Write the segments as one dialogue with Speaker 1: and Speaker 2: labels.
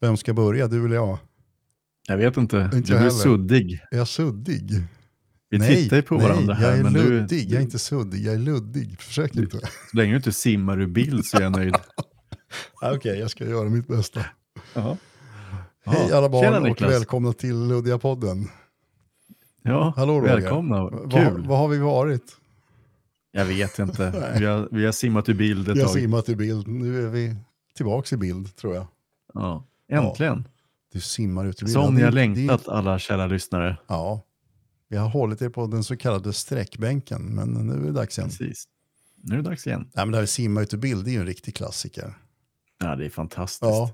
Speaker 1: Vem ska börja? Du eller jag?
Speaker 2: Jag vet inte.
Speaker 1: Inte
Speaker 2: du
Speaker 1: heller.
Speaker 2: suddig.
Speaker 1: Är jag suddig?
Speaker 2: Vi
Speaker 1: nej,
Speaker 2: tittar ju på
Speaker 1: nej,
Speaker 2: varandra här.
Speaker 1: jag är
Speaker 2: men
Speaker 1: luddig.
Speaker 2: Du,
Speaker 1: Jag är inte suddig, jag är luddig. Försök
Speaker 2: Du-
Speaker 1: inte.
Speaker 2: Så länge du inte simmar ur bild så är jag nöjd.
Speaker 1: Okej, jag ska göra mitt bästa.
Speaker 2: Jaha.
Speaker 1: Hej
Speaker 2: Ja,
Speaker 1: alla barn
Speaker 2: tjena,
Speaker 1: och
Speaker 2: Niklas.
Speaker 1: välkomna till Luddiga podden.
Speaker 2: Ja,
Speaker 1: Hallå,
Speaker 2: välkomna. Kul.
Speaker 1: vad har vi varit?
Speaker 2: Jag vet inte. Vi har, vi har simmat ur bild ett
Speaker 1: Vi har
Speaker 2: tag.
Speaker 1: simmat i bild. Nu är vi tillbaka i bild tror jag.
Speaker 2: Ja. Äntligen.
Speaker 1: Du simmar ut.
Speaker 2: Som
Speaker 1: Ja,
Speaker 2: ni har
Speaker 1: det-
Speaker 2: längtat
Speaker 1: det-
Speaker 2: alla kära lyssnare.
Speaker 1: Ja, vi har hållit er på den så kallade sträckbänken, men nu är det dags igen.
Speaker 2: Precis. Nu är det dags igen.
Speaker 1: Nej, men det här simma ut i bild, det är ju en riktig klassiker.
Speaker 2: Ja, det är fantastiskt.
Speaker 1: Ja,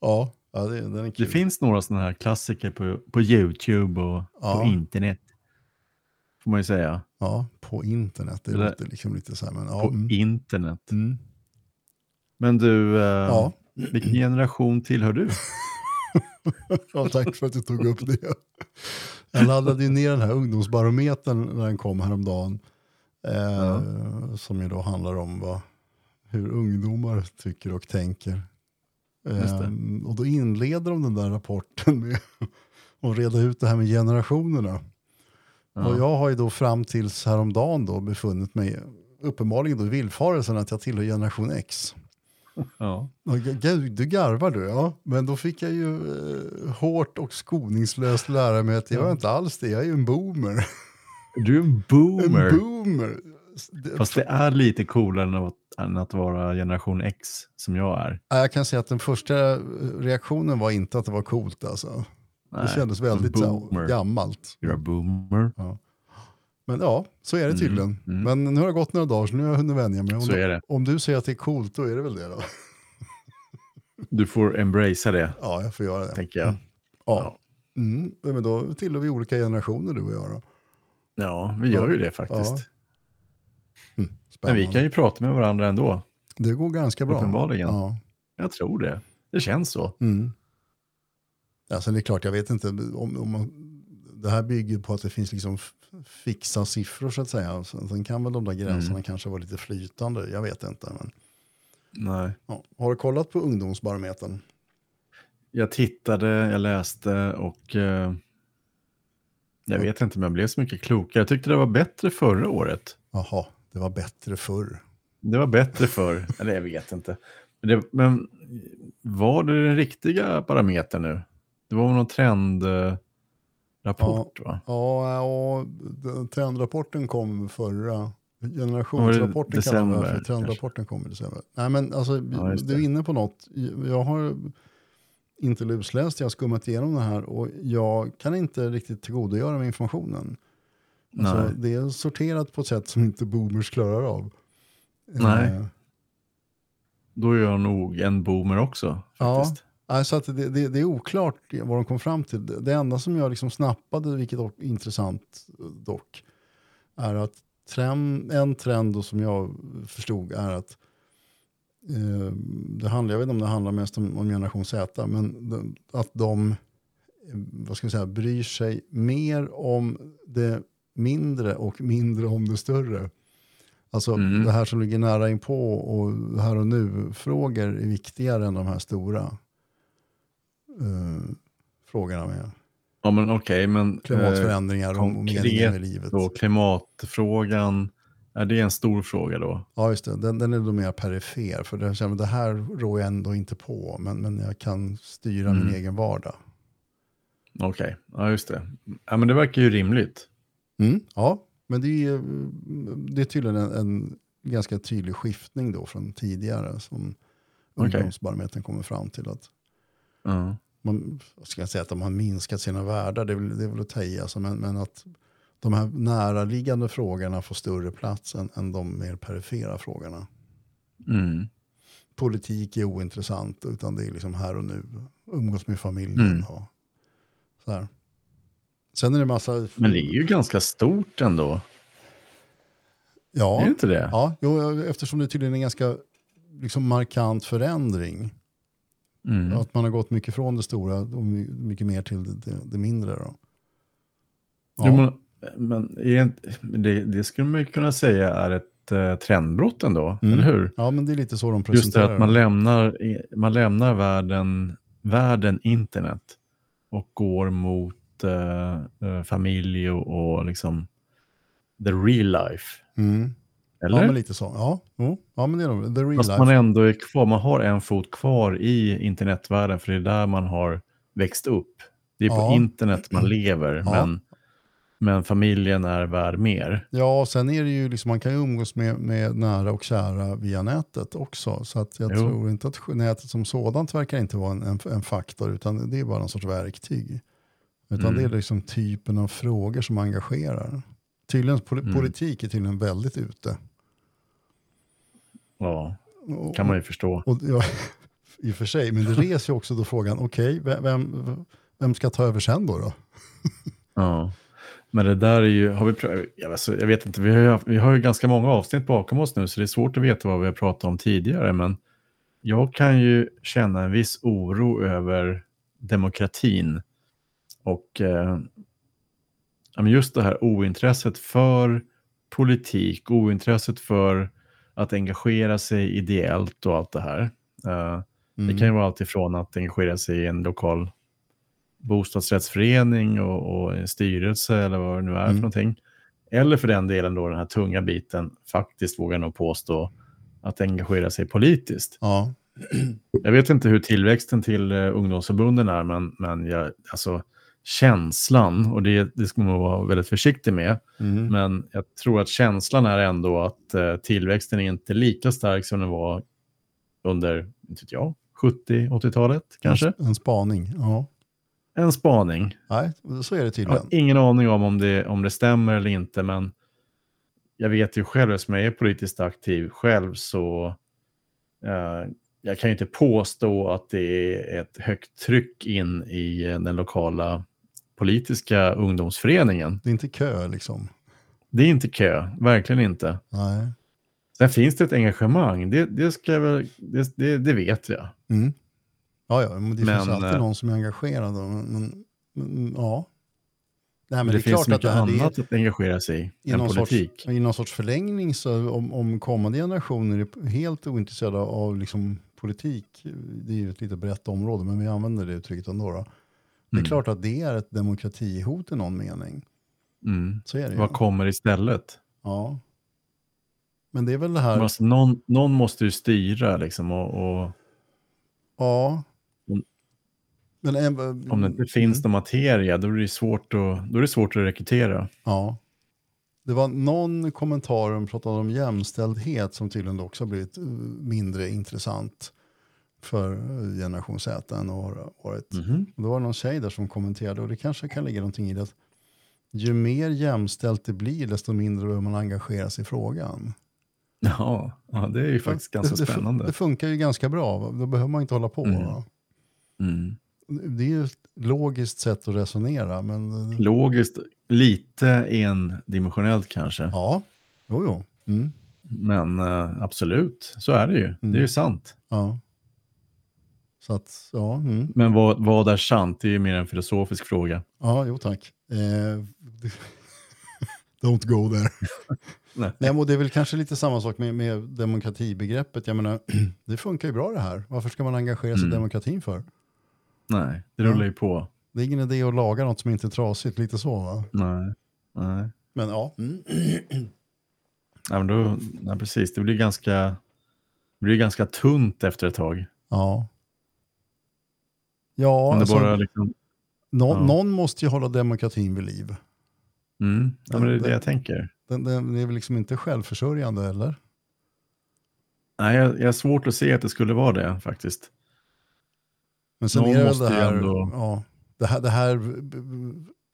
Speaker 1: ja, ja det, den är
Speaker 2: Det
Speaker 1: kul.
Speaker 2: finns några sådana här klassiker på, på YouTube och
Speaker 1: Ja.
Speaker 2: på internet. Får man ju säga.
Speaker 1: Ja, på internet. Det
Speaker 2: Det där-
Speaker 1: låter liksom lite så här, men ja.
Speaker 2: På
Speaker 1: mm.
Speaker 2: internet.
Speaker 1: Mm.
Speaker 2: Men du, eh,
Speaker 1: Ja.
Speaker 2: Vilken generation tillhör du?
Speaker 1: ja, tack för att du tog upp det. Jag laddade ju ner den här ungdomsbarometern när den kom häromdagen. Eh, Som ju då handlar om vad, hur ungdomar tycker och tänker. Eh, och då inleder de den där rapporten med att reda ut det här med generationerna.
Speaker 2: Ja.
Speaker 1: Och jag har ju då fram tills häromdagen då befunnit mig uppenbarligen då i villfarelsen att jag tillhör generation X.
Speaker 2: Ja.
Speaker 1: Ja, Gud, du garvar du, ja. Men då fick jag ju eh, hårt och skoningslöst lära mig att jag
Speaker 2: Ja.
Speaker 1: är inte alls det, jag är ju en boomer.
Speaker 2: Du är en boomer.
Speaker 1: En boomer. Det-
Speaker 2: Fast det är lite coolare än att, vara generation X som jag är.
Speaker 1: Ja, Jag kan säga att den första reaktionen var inte att det var coolt alltså. Det
Speaker 2: Nej,
Speaker 1: kändes väldigt så gammalt.
Speaker 2: You're a boomer.
Speaker 1: Men ja, så är det
Speaker 2: Mm,
Speaker 1: tydligen.
Speaker 2: mm.
Speaker 1: Men nu har det gått några dagar så nu har jag hunnit vänja mig. Om,
Speaker 2: Så är det.
Speaker 1: om du säger att det är coolt, då är det väl det då.
Speaker 2: Du får embracea det,
Speaker 1: Ja, jag får göra det.
Speaker 2: tänker jag.
Speaker 1: Ja. Mm. Men då tillhör vi olika generationer du och jag då.
Speaker 2: Ja, vi gör ju det faktiskt.
Speaker 1: Mm.
Speaker 2: Men vi kan ju prata med varandra ändå.
Speaker 1: Det går ganska bra.
Speaker 2: Uppenbarligen.
Speaker 1: Ja.
Speaker 2: Jag tror det. Det känns så.
Speaker 1: Mm. Alltså det är klart, jag vet inte om, om man, det här bygger på att det finns liksom fixa siffror så att säga. Sen kan väl de där gränserna
Speaker 2: Mm.
Speaker 1: kanske vara lite flytande, jag vet inte. Men,
Speaker 2: Nej.
Speaker 1: ja. Har du kollat på ungdomsbarometern?
Speaker 2: Jag tittade, jag läste och eh, jag vet inte om jag blev så mycket klokare. Jag tyckte det var bättre förra året.
Speaker 1: Jaha, det var bättre förr.
Speaker 2: Det var bättre förr. Eller jag vet inte. Men, det, men var det den riktiga parametern nu? Det var väl någon trendrapport va?
Speaker 1: Ja, och trendrapporten kom förra. Generationsrapporten kallar man för. Trendrapporten kom i december. Nej men alltså,
Speaker 2: Ja,
Speaker 1: du är inne på något. Jag har inte lusläst, jag har skummat igenom det här och jag kan inte riktigt tillgodogöra mig informationen. Alltså, det är sorterat på ett sätt som inte boomers klarar av.
Speaker 2: Nej.
Speaker 1: Eh,
Speaker 2: Då är jag nog en boomer också.
Speaker 1: Ja. Alltså att det, det, det är oklart vad de kom fram till. Det, enda som jag liksom snappade, vilket dock är intressant dock, är att trend, en trend som jag förstod är att eh, det handlar, jag vet inte om det handlar mest om, om generation Z, men de, att de vad ska jag säga, bryr sig mer om det mindre och mindre om det större. Alltså
Speaker 2: Mm.
Speaker 1: det här som ligger nära inpå och här och nu-frågor är viktigare än de här stora eh, frågorna med
Speaker 2: Ja men okej, men eh,
Speaker 1: klimatförändringar och meningen med livet.
Speaker 2: då, klimatfrågan, är det en stor fråga då?
Speaker 1: Ja, just det. Den, den är då mer perifer. För det, känner, det här rår jag ändå inte på, men, men jag kan styra
Speaker 2: Mm.
Speaker 1: min egen vardag.
Speaker 2: Okej, ja just det. Ja men det verkar ju rimligt.
Speaker 1: Mm, ja, men det är, det är tydligen en, en ganska tydlig skiftning då från tidigare som
Speaker 2: Okej.
Speaker 1: ungdomsbarometern kommer fram till. att
Speaker 2: Ja.
Speaker 1: man, ska säga att de har minskat sina världar, det är väl, det är väl att ta i, alltså, men, men att de här näraliggande frågorna får större plats än, än de mer perifera frågorna.
Speaker 2: Mm.
Speaker 1: Politik är ointressant, utan det är liksom här och nu. Umgås med familjen
Speaker 2: Mm.
Speaker 1: och så här. Sen är det massa...
Speaker 2: Men det är ju ganska stort ändå.
Speaker 1: ja,
Speaker 2: Är det inte det?
Speaker 1: ja jo, eftersom det tydligen är en ganska liksom, markant förändring.
Speaker 2: Mm.
Speaker 1: Att man har gått mycket från det stora och my- mycket mer till det, det, mindre. Då. Ja.
Speaker 2: Jo, men men det, det skulle man kunna säga är ett eh, trendbrott ändå,
Speaker 1: Mm.
Speaker 2: eller hur?
Speaker 1: ja, men det är lite så de
Speaker 2: Just det
Speaker 1: presenterar
Speaker 2: att man lämnar, man lämnar världen världen internet och går mot eh, eh, familj och, och liksom the real life.
Speaker 1: Mm.
Speaker 2: Eller?
Speaker 1: Ja, men lite så. Ja, jo. ja men det är de. The real
Speaker 2: Fast
Speaker 1: life.
Speaker 2: man ändå är kvar, man har en fot kvar i internetvärlden för det är där man har växt upp. Det är på
Speaker 1: Ja.
Speaker 2: internet man lever,
Speaker 1: Ja.
Speaker 2: men, men familjen är värd mer.
Speaker 1: Ja, och sen är det ju liksom, man kan ju umgås med, med nära och kära via nätet också. Så att jag
Speaker 2: Jo.
Speaker 1: tror inte att nätet som sådant verkar inte vara en, en, en faktor, utan det är bara en sorts verktyg. Utan
Speaker 2: Mm.
Speaker 1: det är liksom typen av frågor som engagerar. Tydligen, pol-
Speaker 2: Mm.
Speaker 1: politik är tydligen väldigt ute.
Speaker 2: Ja,
Speaker 1: Och,
Speaker 2: kan man ju förstå.
Speaker 1: och, ja, I och för sig, men det reser ju också då frågan, okej, vem, vem, vem ska ta över sen då? då?
Speaker 2: Ja. Men det där är ju, har vi, pr- jag, vet, inte, vi har, ju, vi har ju ganska många avsnitt bakom oss nu så det är svårt att veta vad vi har pratat om tidigare. Men jag kan ju känna en viss oro över demokratin. Och eh, just det här ointresset för politik, ointresset för att engagera sig ideellt och allt det här. Eh,
Speaker 1: Mm.
Speaker 2: det kan ju vara allt ifrån att engagera sig i en lokal bostadsrättsförening och, och en styrelse eller vad det nu är
Speaker 1: Mm.
Speaker 2: för någonting. Eller för den delen då den här tunga biten, faktiskt vågar nog påstå, att engagera sig politiskt.
Speaker 1: Ja,
Speaker 2: Jag vet inte hur tillväxten till uh, ungdomsförbunden är, men, men jag, alltså, känslan, och det, det ska man vara väldigt försiktig med,
Speaker 1: mm.
Speaker 2: men jag tror att känslan är ändå att eh, tillväxten är inte lika stark som den var under, inte vet jag, 70-80-talet kanske.
Speaker 1: En, en spaning, ja.
Speaker 2: En spaning.
Speaker 1: Nej, så är det
Speaker 2: Jag
Speaker 1: tydligen.
Speaker 2: har ingen aning om om det, om det stämmer eller inte, men jag vet ju själv, eftersom jag är politiskt aktiv själv, så eh, jag kan ju inte påstå att det är ett högt tryck in i eh, den lokala politiska ungdomsföreningen.
Speaker 1: Det är inte kö liksom.
Speaker 2: Det är inte kö, verkligen inte.
Speaker 1: Nej.
Speaker 2: Sen finns det ett engagemang, det, det, ska jag väl, det, det, det vet jag.
Speaker 1: Mm. Ja, ja, men det
Speaker 2: Men,
Speaker 1: finns alltid
Speaker 2: eh,
Speaker 1: någon som är engagerad. Men, men, ja. Nej, men
Speaker 2: det,
Speaker 1: det, är
Speaker 2: finns
Speaker 1: klart att
Speaker 2: mycket
Speaker 1: det
Speaker 2: annat
Speaker 1: är,
Speaker 2: att engagera sig i än
Speaker 1: någon sorts,
Speaker 2: politik.
Speaker 1: i någon sorts förlängning så om, om kommande generationer är helt ointresserade av liksom, politik, det är ju ett lite brett område, men vi använder det uttrycket ändå. Då. Det är
Speaker 2: Mm.
Speaker 1: klart att det är ett demokratihot i någon mening.
Speaker 2: Mm.
Speaker 1: Så är det ju.
Speaker 2: Vad kommer istället?
Speaker 1: Ja. Men det är väl det här,
Speaker 2: Alltså, någon, någon måste ju styra liksom och, och
Speaker 1: ja.
Speaker 2: Om-
Speaker 1: Men en,
Speaker 2: om det inte finns någon materia då är det svårt att, då är det svårt att rekrytera.
Speaker 1: Ja. Det var någon kommentar som pratade om jämställdhet som tydligen också blivit eh, mindre intressant för generation Z än har varit.
Speaker 2: Mhm.
Speaker 1: Och Då var det någon tjej där som kommenterade och det kanske kan ligga någonting i det att ju mer jämställt det blir desto mindre behöver man engagera sig i frågan.
Speaker 2: Ja, ja, det är ju faktiskt ganska
Speaker 1: det,
Speaker 2: spännande.
Speaker 1: Det funkar ju ganska bra, då behöver man inte hålla på.
Speaker 2: Mm. Mm.
Speaker 1: Det är ju ett logiskt sätt att resonera, men
Speaker 2: Logiskt, lite endimensionellt kanske.
Speaker 1: ja, jo, jo. Mm.
Speaker 2: Men eh, absolut, så är det ju. Det är ju
Speaker 1: Mm.
Speaker 2: sant.
Speaker 1: Ja. Så att, ja. Mm.
Speaker 2: Men vad, vad är sant? Det är ju mer en filosofisk fråga.
Speaker 1: Ja, jo tack. Eh, don't go there.
Speaker 2: Nej.
Speaker 1: Nej, det är väl kanske lite samma sak med, med demokratibegreppet. Jag menar, det funkar ju bra det här. Varför ska man engagera sig
Speaker 2: Mm.
Speaker 1: i demokratin för?
Speaker 2: Nej, det
Speaker 1: Ja.
Speaker 2: rullar ju på.
Speaker 1: Det är ingen idé att laga något som inte är trasigt, lite så va?
Speaker 2: Nej, nej.
Speaker 1: Men ja. Mm.
Speaker 2: Ja, men då, nej, precis. Det blir ganska, det blir ganska tunt efter ett tag.
Speaker 1: Ja. Ja, alltså,
Speaker 2: bara liksom,
Speaker 1: någon,
Speaker 2: ja.
Speaker 1: någon måste ju hålla demokratin vid liv.
Speaker 2: mm, ja, det är
Speaker 1: det-
Speaker 2: jag tänker.
Speaker 1: Den, den är väl liksom inte självförsörjande eller?
Speaker 2: Nej, jag, jag har svårt att se att det skulle vara det faktiskt.
Speaker 1: Men sen
Speaker 2: Någon
Speaker 1: är det det här,
Speaker 2: ändå-
Speaker 1: ja, det här, det här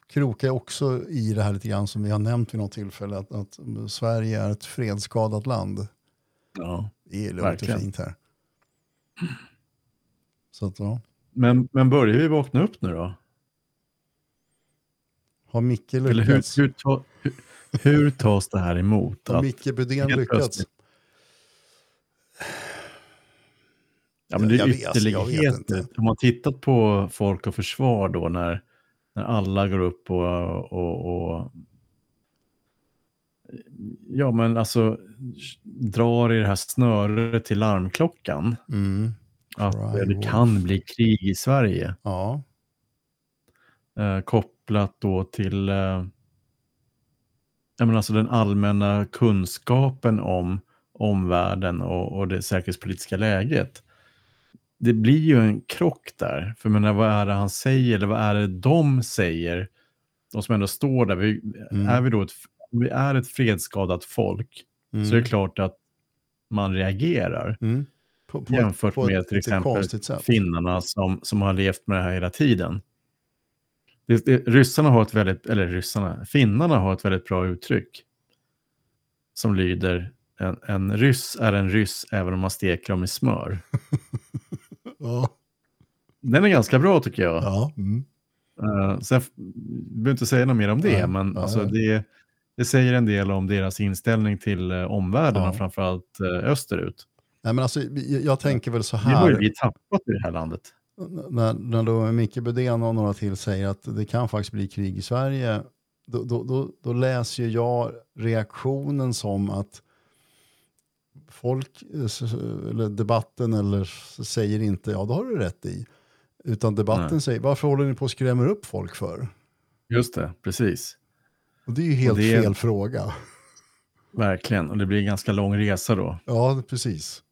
Speaker 1: krokar också i det här lite grann som vi har nämnt vid något tillfälle, att, att Sverige är ett fredsskadat land.
Speaker 2: Ja.
Speaker 1: Det är lugnt och fint här. Så att, ja.
Speaker 2: Men, men börjar vi vakna upp nu då?
Speaker 1: Har Micke
Speaker 2: Eller hur,
Speaker 1: lyckats?
Speaker 2: hur, ta, hur, hur tas det här emot?
Speaker 1: Har Micke
Speaker 2: helt
Speaker 1: lyckats?
Speaker 2: ja, men det är ytterligheter. Om man tittat på Folk och Försvar då när, när alla går upp och, och, och ja men alltså drar i det här snöret till larmklockan
Speaker 1: Mm.
Speaker 2: Att det kan bli krig i Sverige.
Speaker 1: Ja,
Speaker 2: Eh, kopplat då till eh, menar alltså den allmänna kunskapen om omvärlden och, och det säkerhetspolitiska läget. Det blir ju en krock där. För menar, vad är det han säger eller vad är det de säger? De som ändå står där. Vi,
Speaker 1: Mm.
Speaker 2: är vi, då ett, vi är ett fredsskadat folk
Speaker 1: mm.
Speaker 2: så är det klart att man reagerar.
Speaker 1: Mm. På, på,
Speaker 2: jämfört
Speaker 1: på
Speaker 2: med
Speaker 1: ett
Speaker 2: till exempel finnarna som, som har levt med det här hela tiden. Det, det, ryssarna har ett väldigt, eller ryssarna, finnarna har ett väldigt bra uttryck som lyder en, en ryss är en ryss även om man steker dem i smör.
Speaker 1: Ja,
Speaker 2: Den är ganska bra tycker jag.
Speaker 1: ja. Mm.
Speaker 2: Uh, sen f- behöver inte säga något mer om det,
Speaker 1: Nej,
Speaker 2: men
Speaker 1: nej,
Speaker 2: alltså, det, det säger en del om deras inställning till uh, omvärlden
Speaker 1: Ja.
Speaker 2: framförallt uh, österut.
Speaker 1: Nej, men alltså, jag, jag tänker väl så
Speaker 2: Det har ju
Speaker 1: här.
Speaker 2: vi tappat i det här landet.
Speaker 1: när, när då Micke Budén och några till säger att det kan faktiskt bli krig i Sverige, då, då, då, då läser jag reaktionen som att folk, eh, eller debatten eller säger inte ja, då har du rätt i. Utan debatten
Speaker 2: Nej.
Speaker 1: säger varför håller ni på och skrämmer upp folk för?
Speaker 2: Just det, precis.
Speaker 1: Och det är ju helt
Speaker 2: är-
Speaker 1: fel fråga.
Speaker 2: Verkligen, och det blir en ganska lång resa då.
Speaker 1: Ja, precis.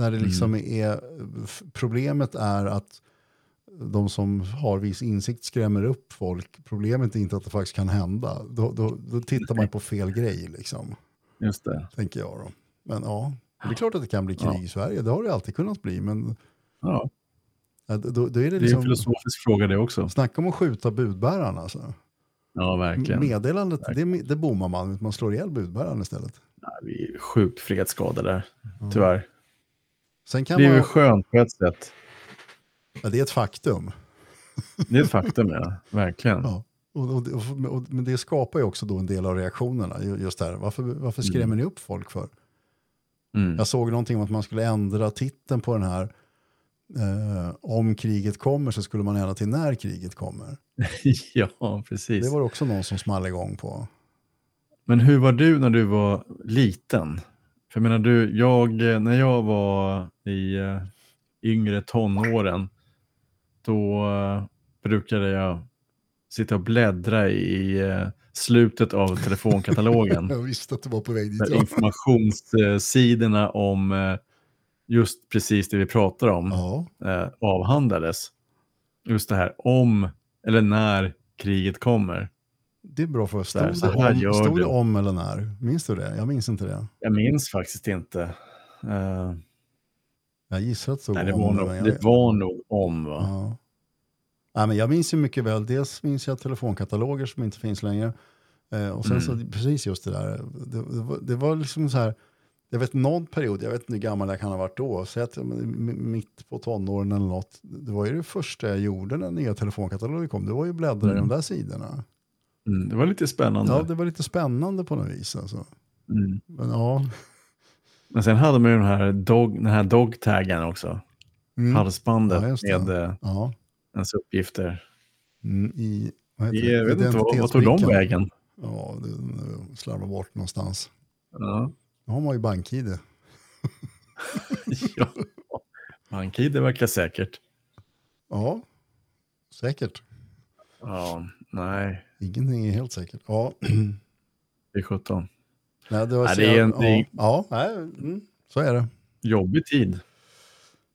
Speaker 1: När det
Speaker 2: Mm.
Speaker 1: liksom är, f- problemet är att de som har viss insikt skrämmer upp folk. Problemet är inte att det faktiskt kan hända. Då, då, då tittar man på fel grej, liksom,
Speaker 2: Just det.
Speaker 1: tänker jag. Då. Men ja, det är klart att det kan bli krig
Speaker 2: Ja.
Speaker 1: i Sverige. Det har det alltid kunnat bli. Men
Speaker 2: Ja,
Speaker 1: då, då är det
Speaker 2: det är en
Speaker 1: liksom,
Speaker 2: filosofisk fråga det också.
Speaker 1: snacka om att skjuta budbäraren. Alltså.
Speaker 2: Ja, verkligen.
Speaker 1: Meddelandet, det, det bommar man. Man slår ihjäl budbäraren istället.
Speaker 2: Nej, vi är sjukt fredsskadade där, tyvärr.
Speaker 1: Sen kan
Speaker 2: Det är
Speaker 1: man,
Speaker 2: ju skönt på ett sätt.
Speaker 1: ja, det är ett faktum.
Speaker 2: Det är ett faktum, ja. Verkligen.
Speaker 1: Ja. Och, och, och, och, men det skapar ju också då en del av reaktionerna. ju- Just där. Varför, varför skrämmer ni upp folk för?
Speaker 2: Mm.
Speaker 1: Jag såg någonting om att man skulle ändra titeln på den här. Eh, om kriget kommer så skulle man ändra till när kriget kommer.
Speaker 2: ja, precis.
Speaker 1: Det var också någon som small igång på.
Speaker 2: Men hur var du när du var liten? För jag menar, du, jag, när jag var i eh, yngre tonåren, då eh, brukade jag sitta och bläddra i eh, slutet av telefonkatalogen.
Speaker 1: Jag visste att du var på väg dit.
Speaker 2: informationssidorna om just precis det vi pratar om
Speaker 1: Ja,
Speaker 2: avhandlades. Just det här om eller när kriget kommer.
Speaker 1: Det är bra för
Speaker 2: här,
Speaker 1: Stod,
Speaker 2: så
Speaker 1: det om, stod det om eller när? Minns du det? Jag minns inte det.
Speaker 2: Jag minns faktiskt inte. Eh,
Speaker 1: Jag gissar att det stod
Speaker 2: nej, det,
Speaker 1: om.
Speaker 2: var nog,
Speaker 1: jag,
Speaker 2: det var nog om va?
Speaker 1: Ja. Nej, men jag minns ju mycket väl, dels minns jag telefonkataloger som inte finns längre. Eh, och sen så precis just det där, det, det, var, det var liksom så här, jag vet någon period, jag vet inte hur gammal jag kan ha varit då, säg att mitt på tonåren eller något, det var ju det första jag gjorde när nya telefonkataloger kom, det var ju bläddra i
Speaker 2: Mm.
Speaker 1: de där sidorna.
Speaker 2: Mm, det var lite spännande.
Speaker 1: Ja, det var lite spännande på något vis alltså.
Speaker 2: Mm.
Speaker 1: Men ja,
Speaker 2: Men sen hade man ju den här, dog, den här dog-taggen också.
Speaker 1: mm,
Speaker 2: Halsbandet
Speaker 1: Ja,
Speaker 2: med eh,
Speaker 1: ja.
Speaker 2: ens uppgifter.
Speaker 1: Mm, i, vad
Speaker 2: I, jag vet inte, vad, vad tog de vägen?
Speaker 1: Ja, det slarvar bort någonstans.
Speaker 2: Ja.
Speaker 1: Nu har man ju bank-id.
Speaker 2: ja. BankID verkar säkert.
Speaker 1: Ja, säkert.
Speaker 2: Ja, nej,
Speaker 1: Ingenting är helt säkert. Ja,
Speaker 2: det är 17.
Speaker 1: nej, det var
Speaker 2: Nej,
Speaker 1: så
Speaker 2: det är en-
Speaker 1: Ja, ja nej, mm, så är det.
Speaker 2: Jobbig tid.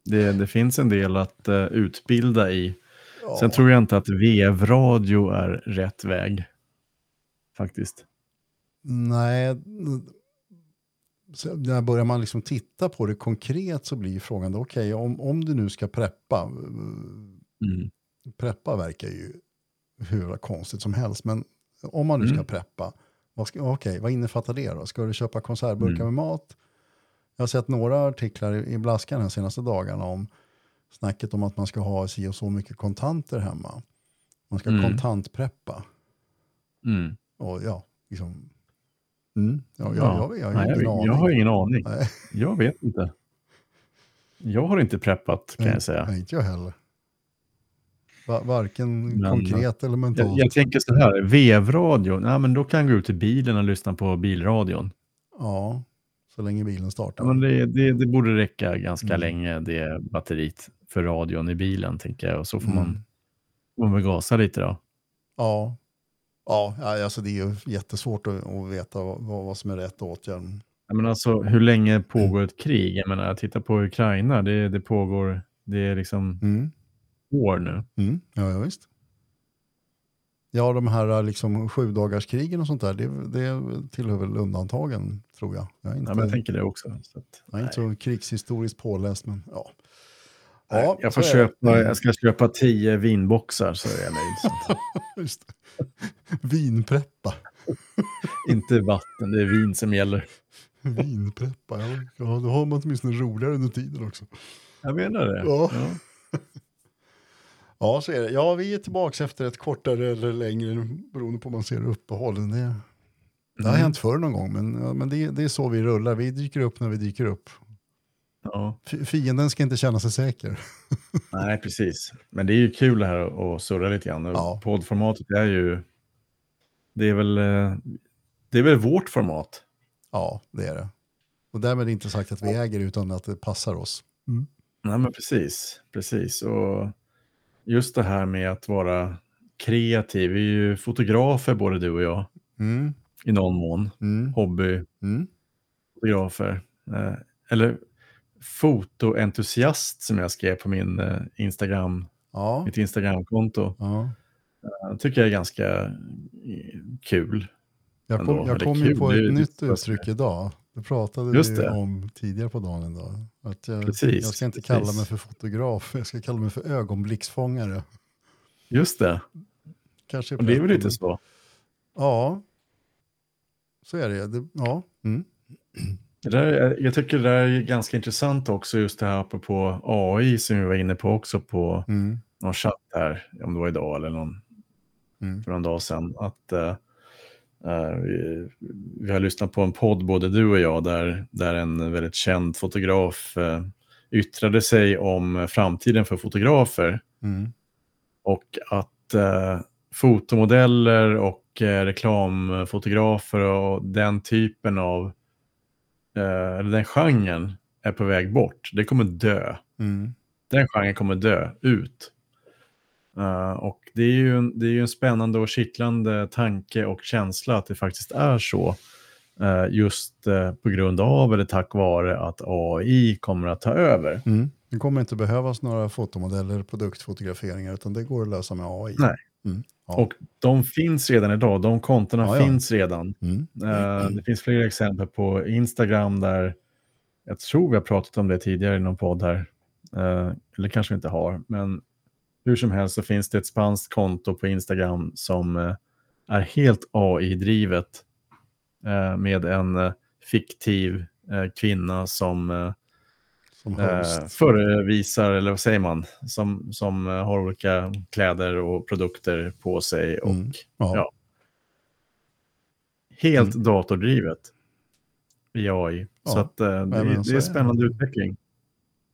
Speaker 2: Det, det finns en del att eh, utbilda i.
Speaker 1: Ja.
Speaker 2: Sen tror jag inte att vevradio är rätt väg. Faktiskt.
Speaker 1: Nej, så när börjar man liksom titta på det konkret så blir frågan då, okej, om, om du nu ska preppa,
Speaker 2: Mm.
Speaker 1: preppa verkar ju hur konstigt som helst, men om man nu ska
Speaker 2: Mm.
Speaker 1: preppa, vad, ska, okej, vad innefattar det då? Ska du köpa konservburkar
Speaker 2: Mm.
Speaker 1: med mat? Jag har sett några artiklar i i Blaskan de senaste dagarna om snacket om att man ska ha si och så mycket kontanter hemma. Man ska
Speaker 2: Mm.
Speaker 1: kontantpreppa.
Speaker 2: Mm.
Speaker 1: Och ja, liksom... Mm, ja, jag,
Speaker 2: Ja.
Speaker 1: jag, jag, har
Speaker 2: Nej, jag,
Speaker 1: ingen
Speaker 2: jag,
Speaker 1: aning.
Speaker 2: har ingen aning.
Speaker 1: Nej,
Speaker 2: Jag vet inte. Jag har inte preppat kan jag säga.
Speaker 1: Nej, inte jag heller. Va, varken
Speaker 2: Men-
Speaker 1: konkret eller mentalt.
Speaker 2: Jag, jag tänker så här, vevradio, nej, men då kan jag gå ut i bilen och lyssna på bilradion.
Speaker 1: Ja, Så länge bilen startar.
Speaker 2: Men det, det, det borde räcka ganska
Speaker 1: Mm.
Speaker 2: länge, det batteriet för radion i bilen, tänker jag. Och så får
Speaker 1: Mm.
Speaker 2: man, får man väl gasa lite då.
Speaker 1: Ja. Ja, ja, alltså det är ju jättesvårt att, att veta vad, vad som är rätt åtgärd.
Speaker 2: Jag menar alltså, hur länge pågår ett krig? Jag menar, titta på Ukraina, det, det pågår, det är liksom
Speaker 1: Mm.
Speaker 2: År nu.
Speaker 1: Mm. Ja, ja, visst. Ja, de här liksom sju dagars krigen och sånt där, det, det tillhör väl undantagen, tror jag. Jag är inte,
Speaker 2: Ja, men jag tänker det också. Så att,
Speaker 1: jag är inte så krigshistoriskt påläst, men ja.
Speaker 2: Nej, jag, får köpa, jag ska köpa tio vinboxar så är jag nöjd.
Speaker 1: Just. Vinpreppa.
Speaker 2: Inte vatten, det är vin som gäller.
Speaker 1: Vinpreppa, ja. ja. Då har man åtminstone roligare under tiden också.
Speaker 2: Jag menar det.
Speaker 1: Ja.
Speaker 2: Ja.
Speaker 1: Ja, så är det. Ja, vi är tillbaka efter ett kortare eller längre, beroende på om man ser uppehåll. Det, det har
Speaker 2: Mm.
Speaker 1: hänt förr någon gång, men, ja, men det, det är så vi rullar. Vi dyker upp när vi dyker upp.
Speaker 2: Ja.
Speaker 1: Fienden ska inte känna sig säker.
Speaker 2: Nej, precis. Men det är ju kul det här att surra lite grann.
Speaker 1: Ja.
Speaker 2: Poddformatet är ju... Det är väl, eh, det är väl vårt format.
Speaker 1: Ja, det är det. Och därmed inte sagt att vi äger utan att det passar oss.
Speaker 2: Nej, men precis. Precis. Och just det här med att vara kreativ. Vi är ju fotografer både du och jag
Speaker 1: Mm,
Speaker 2: i någon mån.
Speaker 1: mm,
Speaker 2: Hobbyfotografer.
Speaker 1: mm.
Speaker 2: Eh, eller fotoentusiast som jag skrev på min eh, Instagram,
Speaker 1: Ja,
Speaker 2: mitt Instagramkonto.
Speaker 1: ja.
Speaker 2: Jag tycker jag är ganska eh, kul.
Speaker 1: Jag kom, jag kom ju på ett nytt uttryck idag. Det pratade
Speaker 2: Just
Speaker 1: vi om tidigare på dagen idag. Att jag,
Speaker 2: Precis,
Speaker 1: jag ska inte
Speaker 2: precis.
Speaker 1: kalla mig för fotograf, jag ska kalla mig för ögonblicksfångare.
Speaker 2: Just det,
Speaker 1: Kanske
Speaker 2: och det är väl lite så.
Speaker 1: Ja, så är det. det ja. Mm.
Speaker 2: Det där, är- jag tycker det där är ganska intressant också, just det här apropå AI som vi var inne på också på
Speaker 1: Mm.
Speaker 2: någon chatt här, om det var idag eller någon,
Speaker 1: Mm.
Speaker 2: för någon dag sedan. Att, eh, vi, vi har lyssnat på en podd, både du och jag, där, där en väldigt känd fotograf eh, yttrade sig om framtiden för fotografer.
Speaker 1: Mm.
Speaker 2: Och att eh, fotomodeller och reklamfotografer och den typen av, eller den genren är på väg bort. Det kommer dö.
Speaker 1: Mm.
Speaker 2: Den genren kommer dö ut. Och det är, ju en, det är en spännande och kittlande tanke och känsla att det faktiskt är så. eh, just eh, på grund av eller tack vare att AI kommer att ta över.
Speaker 1: Mm. Det kommer inte behövas några fotomodeller, produktfotograferingar, utan det går att lösa med AI.
Speaker 2: Nej.
Speaker 1: Mm. Ja.
Speaker 2: Och de finns redan idag, de kontona
Speaker 1: Ja, ja.
Speaker 2: finns redan.
Speaker 1: Mm.
Speaker 2: Eh, det finns flera exempel på Instagram där jag tror vi har pratat om det tidigare i någon podd här. Eller kanske vi inte har, men hur som helst så finns det ett spanskt konto på Instagram som eh, är helt AI-drivet eh, med en eh, fiktiv kvinna som
Speaker 1: Som
Speaker 2: förevisar, eller vad säger man, som, som har olika kläder och produkter på sig och
Speaker 1: Mm. Ja.
Speaker 2: helt
Speaker 1: Mm.
Speaker 2: datordrivet i AI. Så
Speaker 1: Ja.
Speaker 2: att, eh, det,
Speaker 1: så
Speaker 2: det
Speaker 1: är
Speaker 2: spännande utveckling.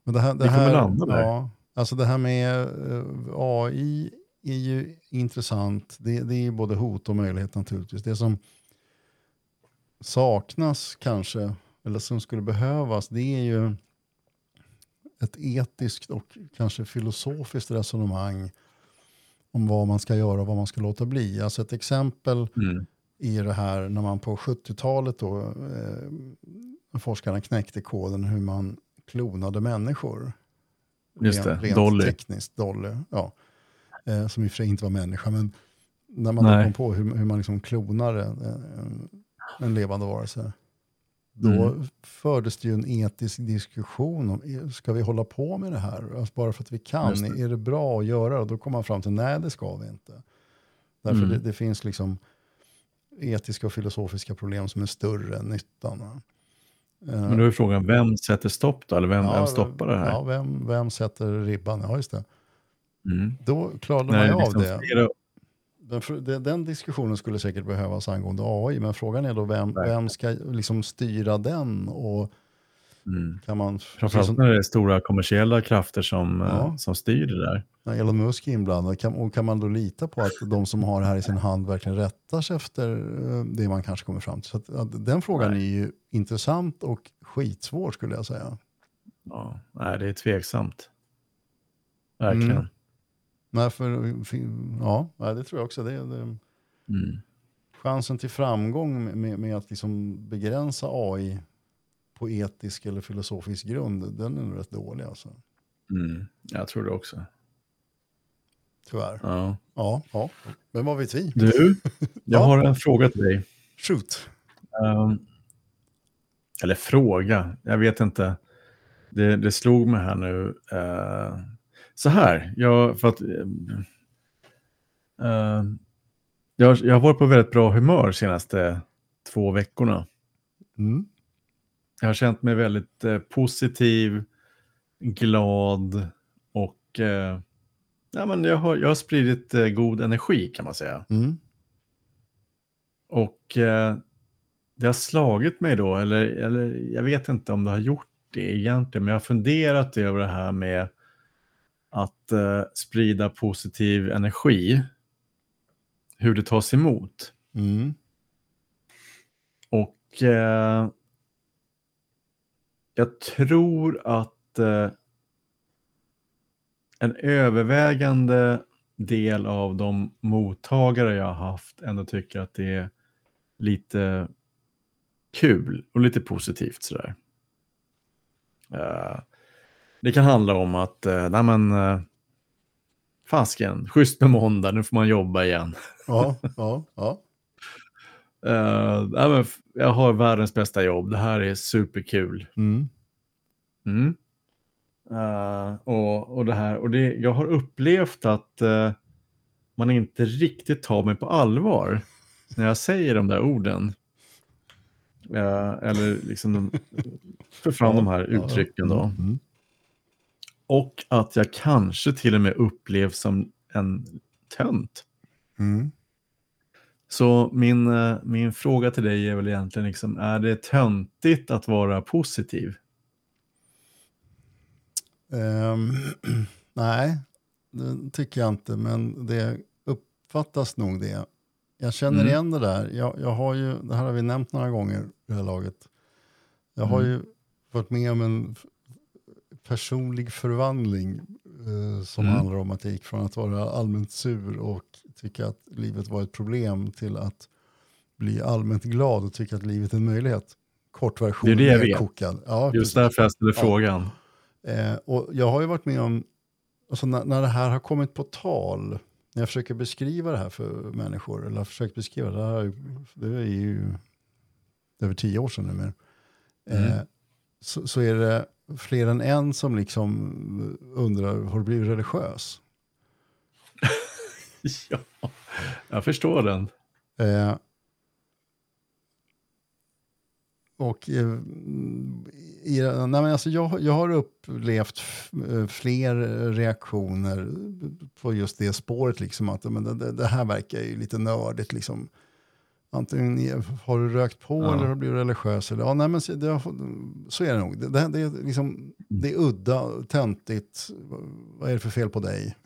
Speaker 1: Men det här, det
Speaker 2: Vi kommer
Speaker 1: här,
Speaker 2: landa där.
Speaker 1: Ja, alltså det här med eh, AI är ju intressant. Det, det är både hot och möjlighet naturligtvis. Det som saknas kanske, eller som skulle behövas, det är ju ett etiskt och kanske filosofiskt resonemang om vad man ska göra och vad man ska låta bli. Alltså ett exempel
Speaker 2: Mm.
Speaker 1: i det här när man på 70-talet då eh, forskarna knäckte koden hur man klonade människor.
Speaker 2: Just det,
Speaker 1: rent,
Speaker 2: Dolly.
Speaker 1: tekniskt, Dolly. Ja. Eh, som i och för sig inte var människa, men när man
Speaker 2: Nej.
Speaker 1: kom på hur, hur man liksom klonar en, en, en levande varelse. Då
Speaker 2: Mm.
Speaker 1: fördes det ju en etisk diskussion om, eh, ska vi hålla på med det här? Alltså bara för att vi kan,
Speaker 2: det.
Speaker 1: är det bra att göra? Och då kom man fram till, nej det ska vi inte. Därför
Speaker 2: Mm.
Speaker 1: det, det finns liksom etiska och filosofiska problem som är större än nyttan. Eh,
Speaker 2: Men då är frågan, vem sätter stopp då? Eller vem, vem stoppar det här?
Speaker 1: Ja, vem, vem sätter ribban? Ja, just det.
Speaker 2: Mm.
Speaker 1: Då klarade man ju av
Speaker 2: liksom
Speaker 1: det. Den, den, diskussionen skulle säkert behövas angående AI, men frågan är då vem, vem ska liksom styra den och Mm. Kan man,
Speaker 2: Framförallt när det är stora kommersiella krafter som, ja. eh, som styr det där.
Speaker 1: När Elon Musk är inblandad, kan, och kan man då lita på att de som har det här i sin hand verkligen rättar sig efter eh, det man kanske kommer fram till? Så att, att den frågan nej. är ju intressant och skitsvår skulle jag säga.
Speaker 2: Ja, nej, det är tveksamt. Verkligen. Mm.
Speaker 1: Nej, för, ja, det tror jag också. Det, det, mm. Chansen till framgång med, med att liksom begränsa AI på etisk eller filosofisk grund, den är nog rätt dålig alltså.
Speaker 2: Mm, jag tror det också.
Speaker 1: Tyvärr.
Speaker 2: Ja.
Speaker 1: Ja, ja. Men vad vet vi?
Speaker 2: Du, jag ja. har en fråga till dig.
Speaker 1: Shoot.
Speaker 2: Um, eller fråga, jag vet inte. Det, det slog mig här nu. Uh, så här, jag, för att, uh, jag, jag har varit på väldigt bra humör senaste två veckorna.
Speaker 1: Mm.
Speaker 2: Jag har känt mig väldigt eh, positiv, glad och eh, ja, men jag, har, jag har spridit eh, god energi kan man säga.
Speaker 1: Mm.
Speaker 2: Och eh, det har slagit mig då, eller, eller jag vet inte om det har gjort det egentligen, men jag har funderat över det här med att eh, sprida positiv energi, hur det tas emot.
Speaker 1: Mm.
Speaker 2: Och eh, jag tror att eh, en övervägande del av de mottagare jag har haft ändå tycker att det är lite kul och lite positivt sådär. Uh, det kan handla om att, uh, nej men, uh, fasken, schysst med måndag, nu får man jobba igen.
Speaker 1: Ja, ja, ja.
Speaker 2: Uh, jag har världens bästa jobb, det här är superkul.
Speaker 1: Mm.
Speaker 2: Mm. Uh, och, och det här, och det, jag har upplevt att uh, man inte riktigt tar mig på allvar när jag säger de där orden. Uh, eller liksom för fram de här uttrycken då. Mm. Och att jag kanske till och med upplevs som en tönt.
Speaker 1: Mm.
Speaker 2: Så min, min fråga till dig är väl egentligen, liksom, är det töntigt att vara positiv?
Speaker 1: Um, nej, det tycker jag inte, men det uppfattas nog det. Jag känner mm. igen det där. Jag, jag har ju, det här har vi nämnt några gånger i det här laget. Jag har mm. ju varit med om en personlig förvandling eh, som mm. handlar om att jag gick från att vara allmänt sur och tycka att livet var ett problem till att bli allmänt glad och tycka att livet är en möjlighet. Kortversion,
Speaker 2: det är det jag vet. Kokad. Ja, Just därför jag ställer ja. frågan.
Speaker 1: Eh, och jag har ju varit med om, alltså när, när det här har kommit på tal, när jag försöker beskriva det här för människor, eller har försökt beskriva det här, det är ju över tio år sedan nu. Mm. Eh, så, så, är det fler än en som liksom undrar, har du blivit religiös?
Speaker 2: ja, jag förstår den.
Speaker 1: Eh, och eh, i, nej men alltså jag, jag har upplevt eh, fler reaktioner på just det spåret. Liksom, att men det, det här verkar ju lite nördigt. Liksom. Antingen har du rökt på ja. eller har du blivit religiös. Eller, ja, nej, men det, så är det nog. Det, det, det, är liksom, det är udda, töntigt. Vad är det för fel på dig?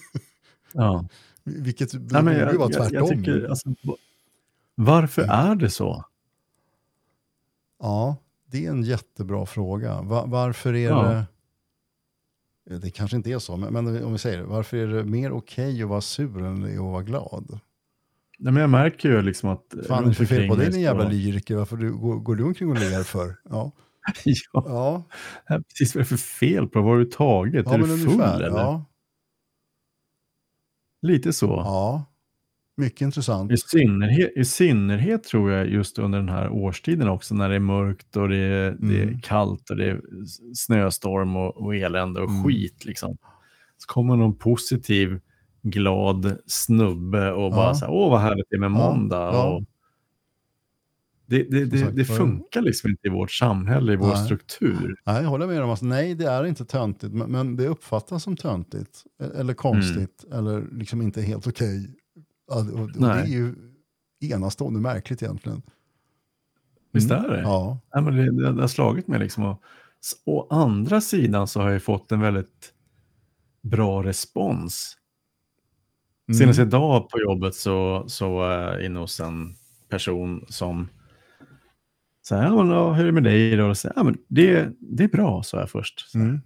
Speaker 2: ja.
Speaker 1: Vilket nej, borde ju vara tvärtom. Jag, jag tycker, alltså,
Speaker 2: varför är det så?
Speaker 1: Ja, det är en jättebra fråga. Var, varför är ja. det... Det kanske inte är så, men, men om vi säger det. Varför är det mer okej okay att vara sur än att vara glad?
Speaker 2: Nej, men jag märker ju liksom att...
Speaker 1: Fan, det är för fel på dig din jävla lyriker. Varför du, går, går du omkring och ler för? Ja.
Speaker 2: ja. ja. Precis vad är det för fel på Vad har du tagit? Ja, är du full ungefär, eller? Ja. Lite så.
Speaker 1: Ja. Mycket intressant.
Speaker 2: I synnerhet, I synnerhet tror jag just under den här årstiden också när det är mörkt och det är, mm. det är mm. kallt och det är snöstorm och, och elände och mm. skit. Liksom. Så kommer någon positiv, glad snubbe och ja. bara så här, åh vad härligt det är med måndag. Ja. Och det, det, det, det, funkar liksom inte i vårt samhälle, i vår nej. struktur.
Speaker 1: Nej, jag håller med om. Alltså, nej, det är inte töntigt, men, men det uppfattas som töntigt. E-, eller konstigt, mm. eller liksom inte helt okej. Och, och det är ju enastående märkligt egentligen.
Speaker 2: Visst
Speaker 1: Mm.
Speaker 2: är det?
Speaker 1: Ja.
Speaker 2: Ja, men det, det, det har slagit mig liksom. Och, å andra sidan så har jag fått en väldigt bra respons.
Speaker 1: Mm.
Speaker 2: Senast idag på jobbet så, så var jag inne hos en person som sa, ja, men, ja, hur är det med dig? Och så, ja, men det, det är bra, sa jag först. Så, här.
Speaker 1: Mm.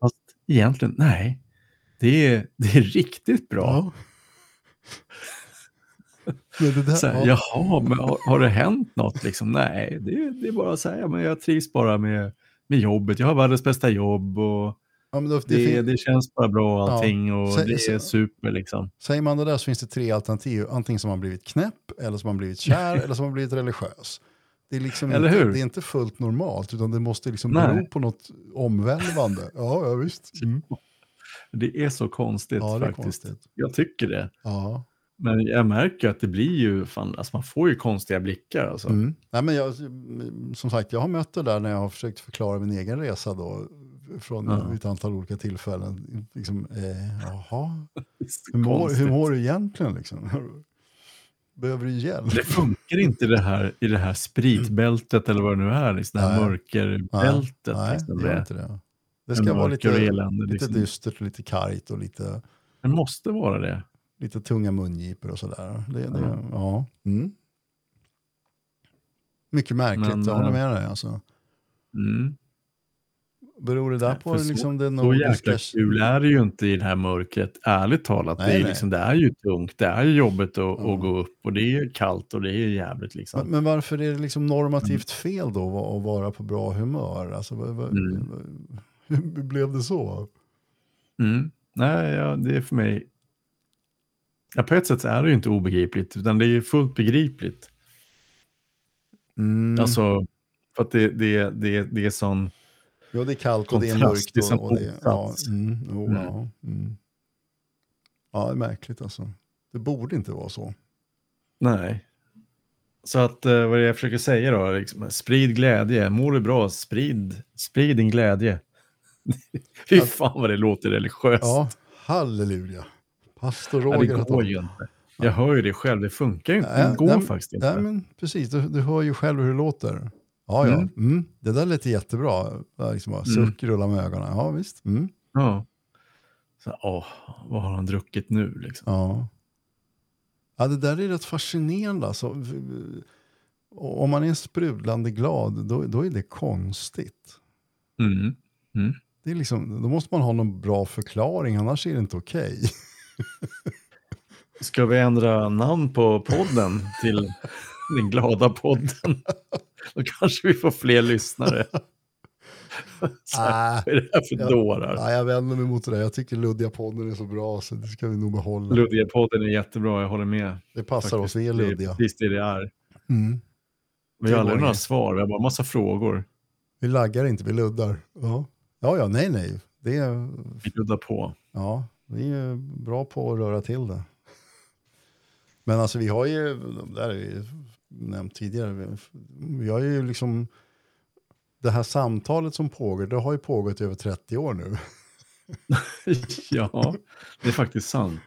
Speaker 2: Fast egentligen, nej, det är, det är riktigt bra.
Speaker 1: Ja. Det där,
Speaker 2: Så här,
Speaker 1: ja.
Speaker 2: Jaha, men har, har det hänt något? Liksom? Nej, det, det är bara att säga, men jag trivs bara med, med jobbet. Jag har världens bästa jobb och
Speaker 1: Ja, det
Speaker 2: det, det känns bara bra allting och
Speaker 1: Så-
Speaker 2: det är super liksom.
Speaker 1: Säger man det där så finns det tre alternativ. Antingen som man blivit knäpp, eller som man blivit kär, eller som man blivit religiös. Det är, liksom
Speaker 2: Eller
Speaker 1: inte,
Speaker 2: hur?
Speaker 1: det är inte fullt normalt, utan det måste liksom
Speaker 2: Nej.
Speaker 1: bero på något omvälvande. Ja, ja visst. Mm.
Speaker 2: Det är så konstigt
Speaker 1: Ja,
Speaker 2: faktiskt.
Speaker 1: konstigt.
Speaker 2: Jag tycker det.
Speaker 1: Ja.
Speaker 2: Men jag märker att det blir ju, fan, alltså man får ju konstiga blickar alltså.
Speaker 1: Mm. Nej, men jag, som sagt, jag har mött det där när jag har försökt förklara min egen resa då, från
Speaker 2: Ja.
Speaker 1: ett antal olika tillfällen. Liksom, eh, jaha, hur mår, hur mår du egentligen? Liksom? Behöver du hjälp?
Speaker 2: Det funkar inte det här, i det här spritbältet eller vad det nu är, liksom, det här
Speaker 1: Nej.
Speaker 2: mörkerbältet.
Speaker 1: Nej,
Speaker 2: liksom,
Speaker 1: det inte det. Det ska vara lite,
Speaker 2: elände.
Speaker 1: lite
Speaker 2: Liksom.
Speaker 1: dystert lite kargt och lite,
Speaker 2: Det måste vara det.
Speaker 1: lite tunga mungipor och sådär. Det, det,
Speaker 2: Ja.
Speaker 1: ja. Mm. Mycket märkligt,
Speaker 2: Men,
Speaker 1: jag håller
Speaker 2: eh,
Speaker 1: med dig. Alltså.
Speaker 2: Mm.
Speaker 1: Beror det där på
Speaker 2: så-
Speaker 1: liksom det
Speaker 2: Så
Speaker 1: nordiska...
Speaker 2: jäkla kul är det ju inte i det här mörkret, ärligt talat.
Speaker 1: Nej,
Speaker 2: det, är
Speaker 1: nej.
Speaker 2: liksom, det är ju tungt, det är jobbigt att,
Speaker 1: Ja.
Speaker 2: att gå upp och det är kallt och det är jävligt liksom.
Speaker 1: Men, men varför är det liksom normativt fel då att vara på bra humör? Alltså,
Speaker 2: Mm.
Speaker 1: hur blev det så?
Speaker 2: Mm. Nej, ja, det är för mig... Ja, på ett sätt är det ju inte obegripligt, utan det är ju fullt begripligt.
Speaker 1: Mm.
Speaker 2: Alltså, för att det, det, det, det är sån...
Speaker 1: ja, det är kallt och det är mörkt.
Speaker 2: det
Speaker 1: Och, och det, ja, mm, jo,
Speaker 2: Mm.
Speaker 1: ja, mm. ja, det är märkligt alltså. Det borde inte vara så.
Speaker 2: Nej. Så att, eh, vad är det jag försöker säga då? Liksom, sprid glädje, mår du bra, sprid, sprid din glädje. Fy fan vad det låter religiöst.
Speaker 1: Ja, halleluja. Pastor
Speaker 2: Ja,
Speaker 1: Roger.
Speaker 2: det
Speaker 1: har
Speaker 2: går ju inte. Jag hör ju det själv, det funkar ju inte. Det går
Speaker 1: nej,
Speaker 2: faktiskt inte.
Speaker 1: Nej, men precis. Du, du hör ju själv hur det låter. Ja, ja.
Speaker 2: Mm.
Speaker 1: Mm. Det där lät jättebra. Liksom bara,
Speaker 2: Mm.
Speaker 1: suck rulla med ögonen. Ja, visst. Mm.
Speaker 2: Ja. Så, åh, vad har han druckit nu liksom?
Speaker 1: Ja. ja, det där är rätt fascinerande. Alltså. Om man är sprudlande glad, då, då är det konstigt.
Speaker 2: Mm. Mm.
Speaker 1: Det är liksom, då måste man ha någon bra förklaring, annars är det inte okej.
Speaker 2: Ska vi ändra namn på podden till den glada podden? Då kanske vi får fler lyssnare. Här,
Speaker 1: Ah,
Speaker 2: vad är det här för
Speaker 1: Ja.
Speaker 2: dårar?
Speaker 1: ja, jag vänder mig mot det där. Jag tycker Luddiga podden är så bra, så det ska vi nog behålla.
Speaker 2: Luddiga podden är jättebra, jag håller med.
Speaker 1: det passar
Speaker 2: Faktiskt.
Speaker 1: oss, vi är
Speaker 2: Det är
Speaker 1: luddiga.
Speaker 2: precis det det är.
Speaker 1: Mm.
Speaker 2: Vi har aldrig några svar, vi har bara massa frågor.
Speaker 1: Vi laggar inte, vi luddar. Ja, ja, ja nej, nej. Det är,
Speaker 2: Vi luddar på.
Speaker 1: ja, vi är bra på att röra till det. Men alltså vi har ju, där är ju nämnt tidigare, vi har ju liksom, det här samtalet som pågår, det har ju pågått i över 30 år nu.
Speaker 2: ja, det är faktiskt sant.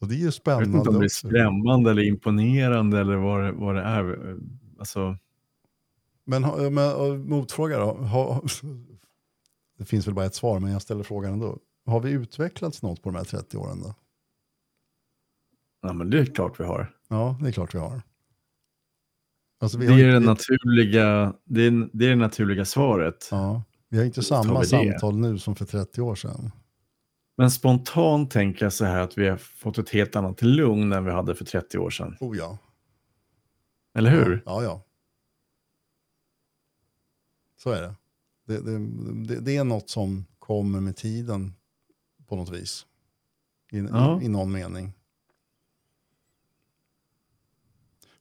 Speaker 1: Och det är ju
Speaker 2: Jag vet
Speaker 1: spännande
Speaker 2: inte om det är skrämmande eller imponerande eller vad det, vad det är. Alltså,
Speaker 1: Men, men motfråga då, ha, det finns väl bara ett svar, men jag ställer frågan ändå. Har vi utvecklats något på de här 30 åren då?
Speaker 2: ja, men det är klart vi har.
Speaker 1: Ja, det är klart vi har. Alltså,
Speaker 2: Det är, det,
Speaker 1: inte-
Speaker 2: naturliga, det, är, det är det naturliga svaret.
Speaker 1: Ja, vi har inte samma
Speaker 2: det.
Speaker 1: samtal nu som för 30 år sedan.
Speaker 2: Men spontant tänker jag så här att vi har fått ett helt annat lugn än vi hade för 30 år sedan.
Speaker 1: Oh ja.
Speaker 2: Eller hur?
Speaker 1: Ja, ja. Så är det. Det, det, det. det är något som kommer med tiden på något vis. I,
Speaker 2: Ja.
Speaker 1: i, i någon mening.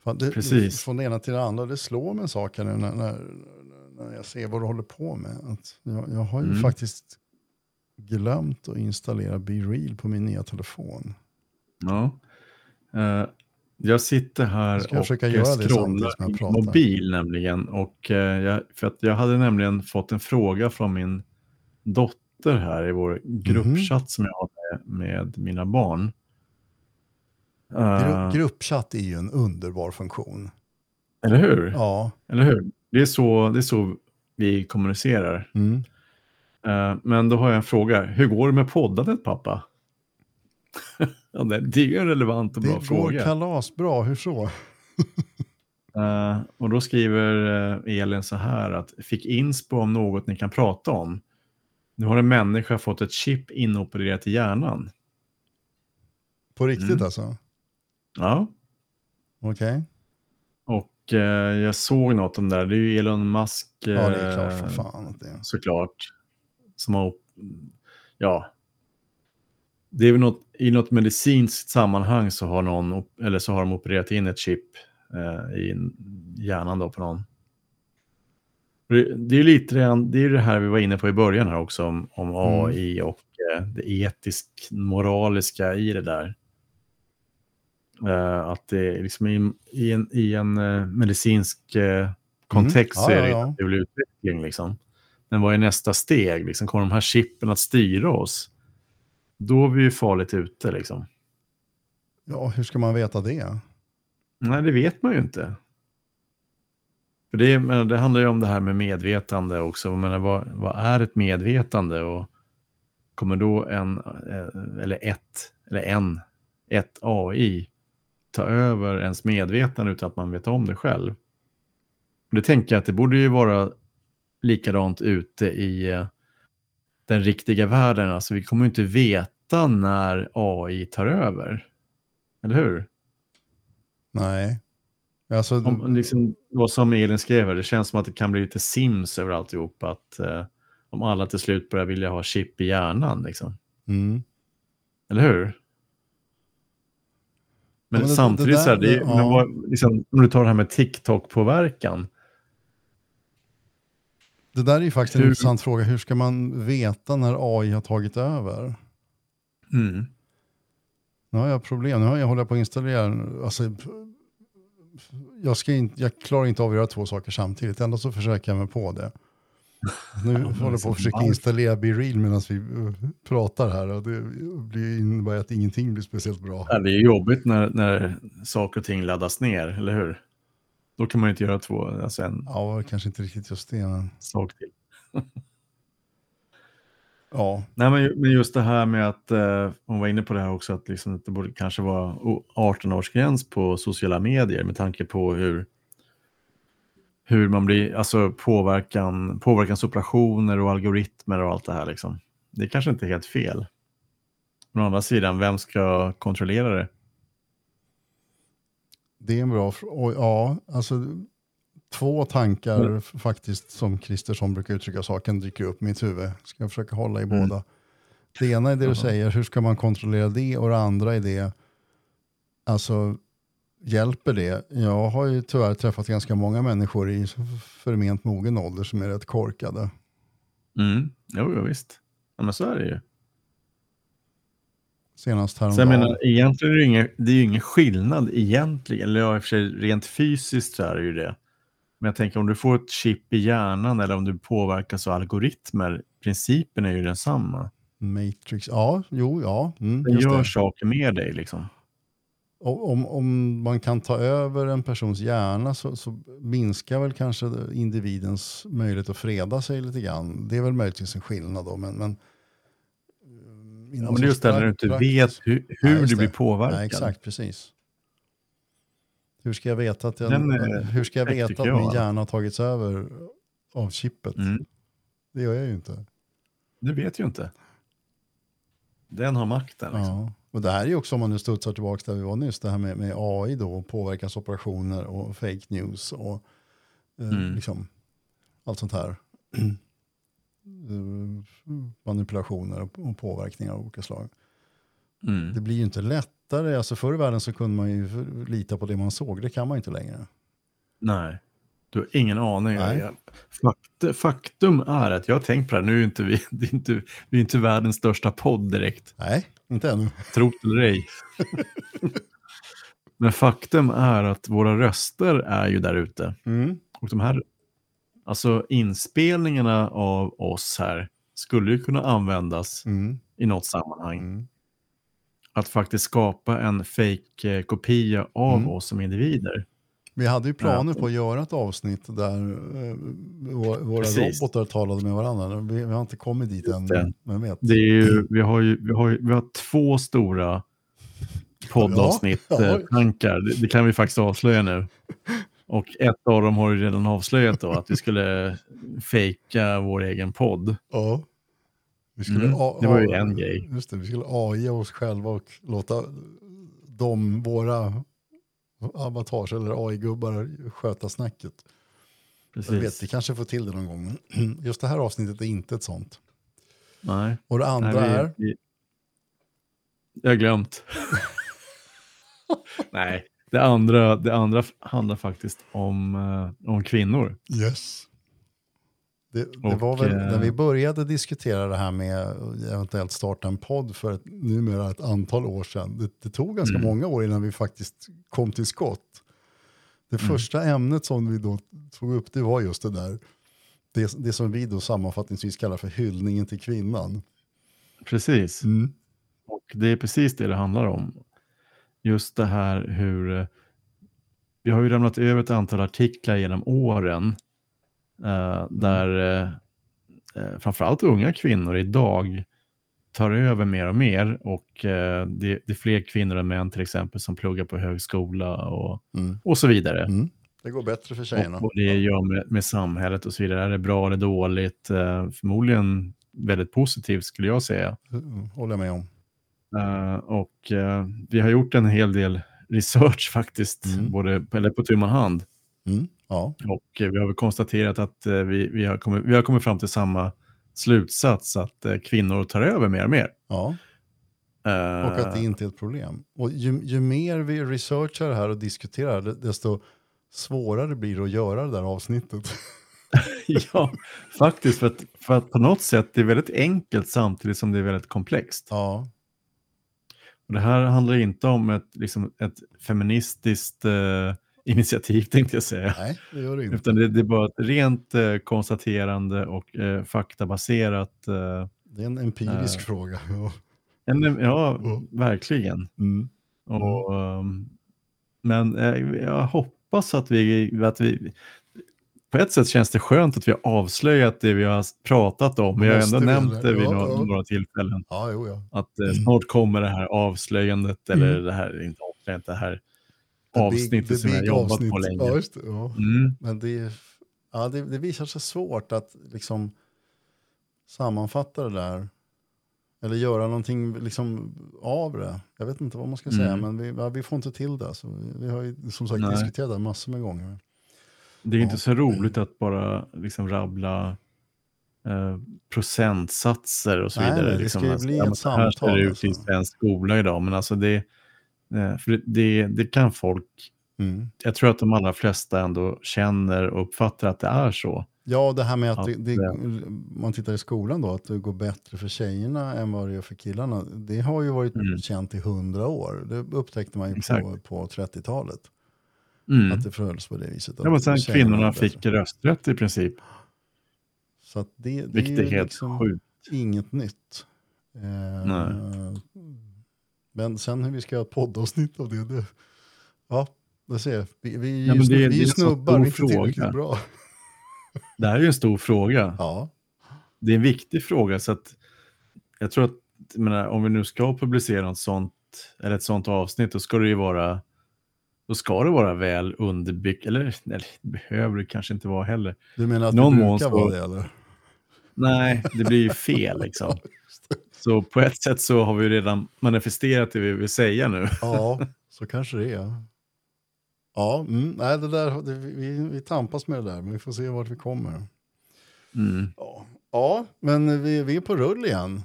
Speaker 1: Fan, det,
Speaker 2: Precis.
Speaker 1: Från det ena till det andra. Det slår mig en sak här nu när, när, när jag ser vad du håller på med. Att jag, jag har ju
Speaker 2: Mm.
Speaker 1: faktiskt glömt att installera BeReal på min nya telefon.
Speaker 2: Ja. Eh, jag sitter här
Speaker 1: jag
Speaker 2: och scrollar i mobil nämligen. Och, eh, jag, för att jag hade nämligen fått en fråga från min dotter här i vår
Speaker 1: Mhm.
Speaker 2: gruppchatt som jag har med, med mina barn. Eh,
Speaker 1: Gru, gruppchatt är ju en underbar funktion.
Speaker 2: Eller hur?
Speaker 1: Ja.
Speaker 2: Eller hur? Det är så, det är så vi kommunicerar.
Speaker 1: Mm.
Speaker 2: Eh, men då har jag en fråga. Hur går det med poddandet, pappa? ja, det, det är ju en relevant och
Speaker 1: Det
Speaker 2: bra
Speaker 1: går
Speaker 2: fråga.
Speaker 1: kalasbra, hur så?
Speaker 2: Eh, och då skriver eh, Elin så här att fick inspo om något ni kan prata om. Nu har en människa fått ett chip inopererat i hjärnan.
Speaker 1: På riktigt
Speaker 2: Mm.
Speaker 1: alltså?
Speaker 2: Ja,
Speaker 1: Okej.
Speaker 2: och eh, jag såg något om det där. Det är ju Elon Musk
Speaker 1: Ja, det är klart
Speaker 2: eh,
Speaker 1: för fan att det
Speaker 2: såklart. Som har, ja. Det är väl något, i något medicinskt sammanhang så har, någon, eller så har de opererat in ett chip eh, i hjärnan då på någon. Det är ju lite det, det, är det här vi var inne på i början här också om, om
Speaker 1: Mm.
Speaker 2: AI och eh, det etisk-moraliska i det där. Eh, att det är liksom i, i en, i en eh, medicinsk eh, kontext
Speaker 1: Ja,
Speaker 2: så är det
Speaker 1: ja.
Speaker 2: en naturlig utveckling. Liksom. Men vad är nästa steg? Liksom, kommer de här chippen att styra oss? Då är vi ju farligt ute. Liksom.
Speaker 1: Ja, hur ska man veta det?
Speaker 2: Nej, det vet man ju inte. För det, det handlar ju om det här med medvetande också. Jag menar, vad, vad är ett medvetande? Och kommer då en, eller ett, eller en, ett AI ta över ens medvetande utan att man vet om det själv? Och det tänker jag att det borde ju vara likadant ute i eh, den riktiga världen. Alltså vi kommer ju inte veta när AI tar över. Eller hur?
Speaker 1: Nej. Alltså,
Speaker 2: Om, liksom, vad som Elin skrev det känns som att det kan bli lite sims över alltihop. Att eh, om alla till slut börjar vilja ha chip i hjärnan. Liksom.
Speaker 1: mm.
Speaker 2: Eller hur? Men,
Speaker 1: men det-
Speaker 2: samtidigt,
Speaker 1: det
Speaker 2: så här,
Speaker 1: där-
Speaker 2: det,
Speaker 1: ja.
Speaker 2: vad, liksom, om du tar det här med TikTok-påverkan.
Speaker 1: Det där är ju faktiskt en
Speaker 2: Hur-
Speaker 1: intressant fråga. Hur ska man veta när AI har tagit över?
Speaker 2: Mm.
Speaker 1: Nu har jag problem. Nu har jag håller på att installera. Alltså, jag, ska inte, jag klarar inte av att göra två saker samtidigt. Ändå så försöker jag mig på det. Nu håller jag på att försöka installera BeReal medan vi uh, pratar här. Och det blir, innebär att ingenting blir speciellt bra.
Speaker 2: Ja, det är jobbigt när, när saker och ting laddas ner, eller hur? Då kan man ju inte göra två, alltså en
Speaker 1: Ja, kanske inte riktigt just det. Men,
Speaker 2: sak till.
Speaker 1: ja,
Speaker 2: Nej, men, just det här med att, eh, hon var inne på det här också, att, liksom, det borde kanske vara o- 18-årsgräns på sociala medier med tanke på hur, hur man blir, alltså påverkan, påverkansoperationer och algoritmer och allt det här. Liksom. Det är kanske inte helt fel. Men å andra sidan, vem ska kontrollera det?
Speaker 1: det är en bra fråga. Ja, alltså två tankar
Speaker 2: Mm.
Speaker 1: faktiskt som Kristersson brukar uttrycka saken dyker upp i mitt huvud. Ska jag försöka hålla i
Speaker 2: Mm.
Speaker 1: båda. Det ena är det du säger, hur ska man kontrollera det? Och det andra är det, alltså hjälper det? Jag har ju tyvärr träffat ganska många människor i förment mogen ålder som är rätt korkade.
Speaker 2: Mm. Jo, jo, visst. Ja, men så är det ju.
Speaker 1: Senast
Speaker 2: Så jag
Speaker 1: häromdagen.
Speaker 2: menar, egentligen är det, ingen, det är ju ingen skillnad egentligen. Eller ja, i och för sig rent fysiskt så är det ju det. Men jag tänker om du får ett chip i hjärnan eller om du påverkas av algoritmer, principen är ju densamma.
Speaker 1: Matrix, ja, jo, ja. Mm,
Speaker 2: Den gör
Speaker 1: det.
Speaker 2: saker med dig liksom.
Speaker 1: Om, om man kan ta över en persons hjärna så, så minskar väl kanske individens möjlighet att freda sig lite grann. Det är väl möjligtvis en skillnad då, men... men
Speaker 2: Ja, men just det när du inte vet hur, hur
Speaker 1: just
Speaker 2: du blir påverkad.
Speaker 1: Nej, exakt, precis. Hur ska jag veta att, jag,
Speaker 2: Den är
Speaker 1: hur ska jag veta att
Speaker 2: jag,
Speaker 1: min hjärna har tagits över av chippet?
Speaker 2: Mm.
Speaker 1: Det gör jag ju inte.
Speaker 2: Du vet ju inte. Den har makten. Liksom.
Speaker 1: Ja. Och det här är ju också, om man nu studsar tillbaka där vi var nyss, det här med, med AI då, påverkansoperationer och fake news och eh,
Speaker 2: Mm.
Speaker 1: liksom, allt sånt här. Manipulationer och, och påverkningar av olika slag.
Speaker 2: Mm.
Speaker 1: Det blir ju inte lättare, alltså förr i världen så kunde man ju lita på det man såg, det kan man ju inte längre.
Speaker 2: Nej, du har ingen aning. Fakt, faktum är att jag har tänkt på det här, nu är inte vi, det är inte, vi är inte världens största podd direkt.
Speaker 1: Nej, inte ännu.
Speaker 2: Tro eller ej. Men faktum är att våra röster är ju där ute.
Speaker 1: Mm.
Speaker 2: Och de här alltså inspelningarna av oss här skulle ju kunna användas
Speaker 1: Mm.
Speaker 2: i något sammanhang.
Speaker 1: Mm.
Speaker 2: Att faktiskt skapa en fake kopia av
Speaker 1: Mm.
Speaker 2: oss som individer.
Speaker 1: Vi hade ju planer på att göra ett avsnitt där eh, vå- våra
Speaker 2: Precis.
Speaker 1: robotar talade med varandra. Vi, har inte kommit dit än,
Speaker 2: det.
Speaker 1: men vet.
Speaker 2: Det är ju, vi, har ju, vi, har ju, vi har två stora poddavsnitt,
Speaker 1: Ja,
Speaker 2: eh, tankar. Det, det kan vi faktiskt avslöja nu. Och ett av dem har ju redan avslöjat då, att vi skulle fejka vår egen podd.
Speaker 1: Ja. Vi skulle
Speaker 2: Mm, det var ju en grej.
Speaker 1: Just det, vi skulle AI oss själva och låta de, våra avatars eller AI-gubbar sköta snacket. Jag vet,
Speaker 2: Precis.
Speaker 1: vi kanske får till det någon gång. men Just det här avsnittet är inte ett sånt.
Speaker 2: Nej.
Speaker 1: Och det andra
Speaker 2: Nej, vi-
Speaker 1: är?
Speaker 2: vi- Jag har glömt. Nej, det andra, det andra handlar faktiskt om, eh, om kvinnor.
Speaker 1: Yes. Det, det
Speaker 2: Och,
Speaker 1: var väl
Speaker 2: eh,
Speaker 1: när vi började diskutera det här med eventuellt starta en podd för ett, numera ett antal år sedan. Det, det tog ganska
Speaker 2: Mm.
Speaker 1: många år innan vi faktiskt kom till skott. Det
Speaker 2: Mm.
Speaker 1: första ämnet som vi då tog upp det var just det där. Det, det som vi då sammanfattningsvis kallar för hyllningen till kvinnan.
Speaker 2: Precis. Och det är precis det det handlar om. Just det här hur eh, vi har ju lämnat över ett antal artiklar genom åren eh, där eh, eh, framförallt unga kvinnor idag tar över mer och mer och eh, det, det är fler kvinnor än män till exempel som pluggar på högskola och,
Speaker 1: Mm.
Speaker 2: och så vidare.
Speaker 1: Mm. Det går bättre för tjejerna.
Speaker 2: Och, och det gör med, med samhället och så vidare. Är det bra eller dåligt? Eh, förmodligen väldigt positivt skulle jag säga.
Speaker 1: Mm, Håller jag med om.
Speaker 2: Eh, och eh, vi har gjort en hel del research faktiskt,
Speaker 1: Mm.
Speaker 2: både på, eller på tu hand.
Speaker 1: Ja.
Speaker 2: Och eh, vi har väl konstaterat att eh, vi, vi, har kommit, vi har kommit fram till samma slutsats, att eh, kvinnor tar över mer och mer.
Speaker 1: ja. Och att det inte är ett problem. Och ju, ju mer vi researchar här och diskuterar, det- desto svårare blir det att göra det där avsnittet.
Speaker 2: ja, faktiskt, för att, för att på något sätt det är väldigt enkelt samtidigt som det är väldigt komplext.
Speaker 1: Ja,
Speaker 2: Och det här handlar inte om ett, liksom, ett feministiskt eh, initiativ, tänkte jag säga.
Speaker 1: nej, det gör det inte.
Speaker 2: Utan det, det är bara ett rent eh, konstaterande och eh, faktabaserat. Eh,
Speaker 1: Det är en empirisk
Speaker 2: Eh.
Speaker 1: fråga. Ja.
Speaker 2: en, ja,
Speaker 1: Mm.
Speaker 2: verkligen.
Speaker 1: Mm.
Speaker 2: Och, ehm, men eh, jag hoppas att vi, att vi... På ett sätt känns det skönt att vi har avslöjat det vi har pratat om. Vi har ändå
Speaker 1: vi,
Speaker 2: nämnt
Speaker 1: eller?
Speaker 2: det vid
Speaker 1: Ja,
Speaker 2: några,
Speaker 1: ja.
Speaker 2: några tillfällen.
Speaker 1: Ja, jo.
Speaker 2: Att eh, snart kommer det här avslöjandet, eller
Speaker 1: Mm.
Speaker 2: det här, inte avslöjandet, det här
Speaker 1: Big-
Speaker 2: avsnittet som jag jobbat
Speaker 1: avsnitt.
Speaker 2: på länge.
Speaker 1: Ja, det. Ja.
Speaker 2: Mm.
Speaker 1: Men det, är- ja, det, det visar sig svårt att liksom sammanfatta det där. Eller göra någonting liksom av det. Jag vet inte vad man ska säga,
Speaker 2: Mm.
Speaker 1: men vi, ja, vi får inte till det. Så vi, vi har ju som sagt
Speaker 2: Nej.
Speaker 1: diskuterat det massor med gånger.
Speaker 2: Det är inte så roligt att bara liksom rabbla eh, procentsatser och så
Speaker 1: Nej,
Speaker 2: vidare.
Speaker 1: det
Speaker 2: liksom,
Speaker 1: ska ju
Speaker 2: alltså,
Speaker 1: bli ett
Speaker 2: så här ser
Speaker 1: samtal,
Speaker 2: det ut
Speaker 1: alltså.
Speaker 2: i svensk skola idag, men alltså det, för det, det, det kan folk,
Speaker 1: Mm.
Speaker 2: jag tror att de allra flesta ändå känner och uppfattar att det är så.
Speaker 1: Ja, det här med att, det,
Speaker 2: eh,
Speaker 1: man tittar i skolan då, att det går bättre för tjejerna än vad det gör för killarna. Det har ju varit
Speaker 2: Mm.
Speaker 1: känt i hundra år. Det upptäckte man ju på,
Speaker 2: Exakt.
Speaker 1: på 30-talet.
Speaker 2: Mm.
Speaker 1: Att det förhölls på det viset.
Speaker 2: Ja, men sen kvinnorna fick rösträtt i princip,
Speaker 1: Så det, det
Speaker 2: vilket
Speaker 1: är
Speaker 2: helt
Speaker 1: liksom
Speaker 2: sjukt.
Speaker 1: inget nytt. Eh,
Speaker 2: Nej.
Speaker 1: Men sen hur vi ska göra ett poddavsnitt av det, det ja, det ser jag. Vi, vi,
Speaker 2: Ja,
Speaker 1: ju
Speaker 2: men det- det
Speaker 1: vi
Speaker 2: så
Speaker 1: snubbar, vi är inte
Speaker 2: fråga.
Speaker 1: tillräckligt bra.
Speaker 2: Det här är ju en stor fråga.
Speaker 1: Ja,
Speaker 2: det är en viktig fråga. Så att jag tror att jag menar, om vi nu ska publicera något sånt, eller ett sånt avsnitt, då ska det ju vara, då ska det vara väl underbyggt. Eller, eller det behöver det kanske inte vara heller.
Speaker 1: du menar att
Speaker 2: Någon
Speaker 1: det brukar vara det eller?
Speaker 2: Nej, det blir ju fel liksom. Så på ett sätt så har vi redan manifesterat det vi vill säga nu.
Speaker 1: Ja, så kanske det är. Ja, mm, nej, det där, det, vi, vi tampas med det där, men vi får se vart vi kommer.
Speaker 2: Mm.
Speaker 1: Ja, ja men vi, vi är på rull igen.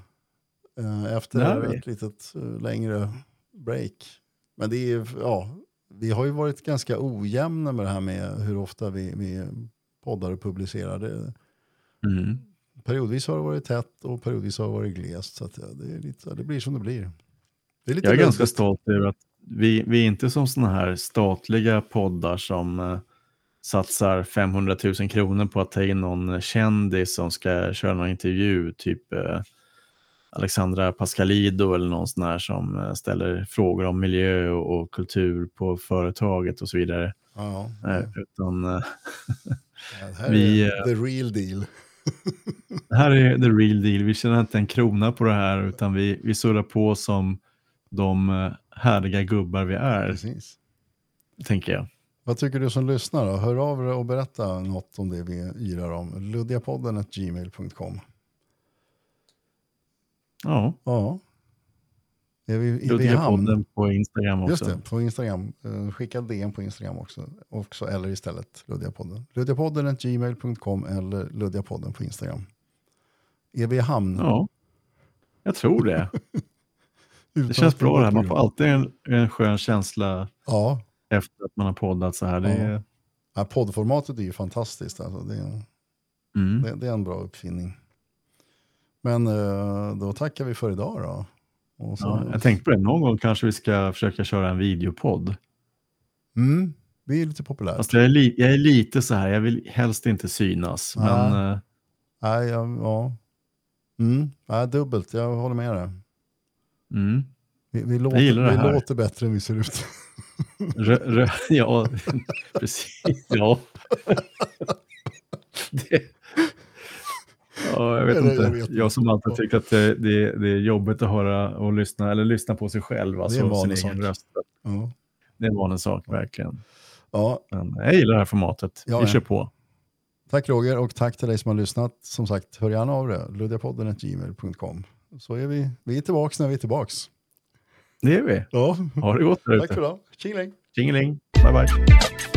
Speaker 1: Eh, efter
Speaker 2: vi.
Speaker 1: ett litet eh, längre break. Men det är, ja, vi har ju varit ganska ojämna med det här med hur ofta vi, vi poddar och publicerar. Det,
Speaker 2: Mm.
Speaker 1: Periodvis har det varit tätt och periodvis har det varit glest. Så att, ja, det, är lite, det blir som det blir. Det är
Speaker 2: Jag är ganska
Speaker 1: luddigt.
Speaker 2: stolt över att vi, vi är inte som sådana här statliga poddar som eh, satsar 500 000 kronor på att ta in någon kändis som ska köra någon intervju, typ eh, Alexandra Pascalido eller någon sån här som eh, ställer frågor om miljö och, och kultur på företaget och så vidare.
Speaker 1: Ja,
Speaker 2: utan, eh,
Speaker 1: ja, det här
Speaker 2: vi,
Speaker 1: är
Speaker 2: eh,
Speaker 1: the real deal.
Speaker 2: Det här är the real deal. Vi tjänar inte en krona på det här utan vi, vi surrar på som de eh, härliga gubbar vi är,
Speaker 1: Precis.
Speaker 2: tänker jag.
Speaker 1: Vad tycker du som lyssnar? Då? Hör av dig och berätta något om det vi yrar om. Luddiapodden gmail.com.
Speaker 2: Ja,
Speaker 1: Ja. Vi, är vi i
Speaker 2: Luddiga
Speaker 1: hamn?
Speaker 2: podden på Instagram också.
Speaker 1: Just det, på Instagram. Eh, Skicka DM på Instagram också. också eller istället Luddiapodden. Luddiapodden gmail.com eller Luddiapodden på Instagram. Är vi i hamn?
Speaker 2: Ja, jag tror det. Det känns bra det här. Man får alltid en, en skön känsla
Speaker 1: Ja,
Speaker 2: efter att man har poddat så här. Det är,
Speaker 1: ja, poddformatet är ju fantastiskt. Alltså. Det, är,
Speaker 2: mm.
Speaker 1: det, det är en bra uppfinning. Men eh, då tackar vi för idag då. Så,
Speaker 2: ja, jag tänkte på det, någon gång kanske vi ska försöka köra en videopodd.
Speaker 1: mm, vi är lite populära.
Speaker 2: Fast jag är, li, jag är lite så här, jag vill helst inte synas.
Speaker 1: Nej.
Speaker 2: Men eh,
Speaker 1: Nej, ja, ja. Mm, ja, dubbelt, jag håller med dig.
Speaker 2: mm,
Speaker 1: Vi, vi, låter,
Speaker 2: det
Speaker 1: vi låter bättre än vi ser ut.
Speaker 2: rö, rö, ja, precis. Ja. Det, ja, jag vet
Speaker 1: Eller,
Speaker 2: inte.
Speaker 1: jag
Speaker 2: Jag,
Speaker 1: vet inte.
Speaker 2: som alltid tyckt att det, det, det är jobbigt att höra och lyssna, eller lyssna på sig själv, alltså
Speaker 1: en
Speaker 2: sin
Speaker 1: vanlig
Speaker 2: egen röst.
Speaker 1: Ja.
Speaker 2: Det är en vanlig sak, verkligen.
Speaker 1: Ja,
Speaker 2: Men jag gillar det här formatet.
Speaker 1: Ja,
Speaker 2: vi kör på.
Speaker 1: tack Roger och tack till dig som har lyssnat. Som sagt, hör gärna av dig. Luddiapodden.gmail.com. Så är vi, vi är tillbaka när vi är tillbaka.
Speaker 2: Det är vi.
Speaker 1: Ja,
Speaker 2: Ha det gott där
Speaker 1: tack
Speaker 2: ute.
Speaker 1: för idag. Tjingeling!
Speaker 2: Tjingeling. Bye bye.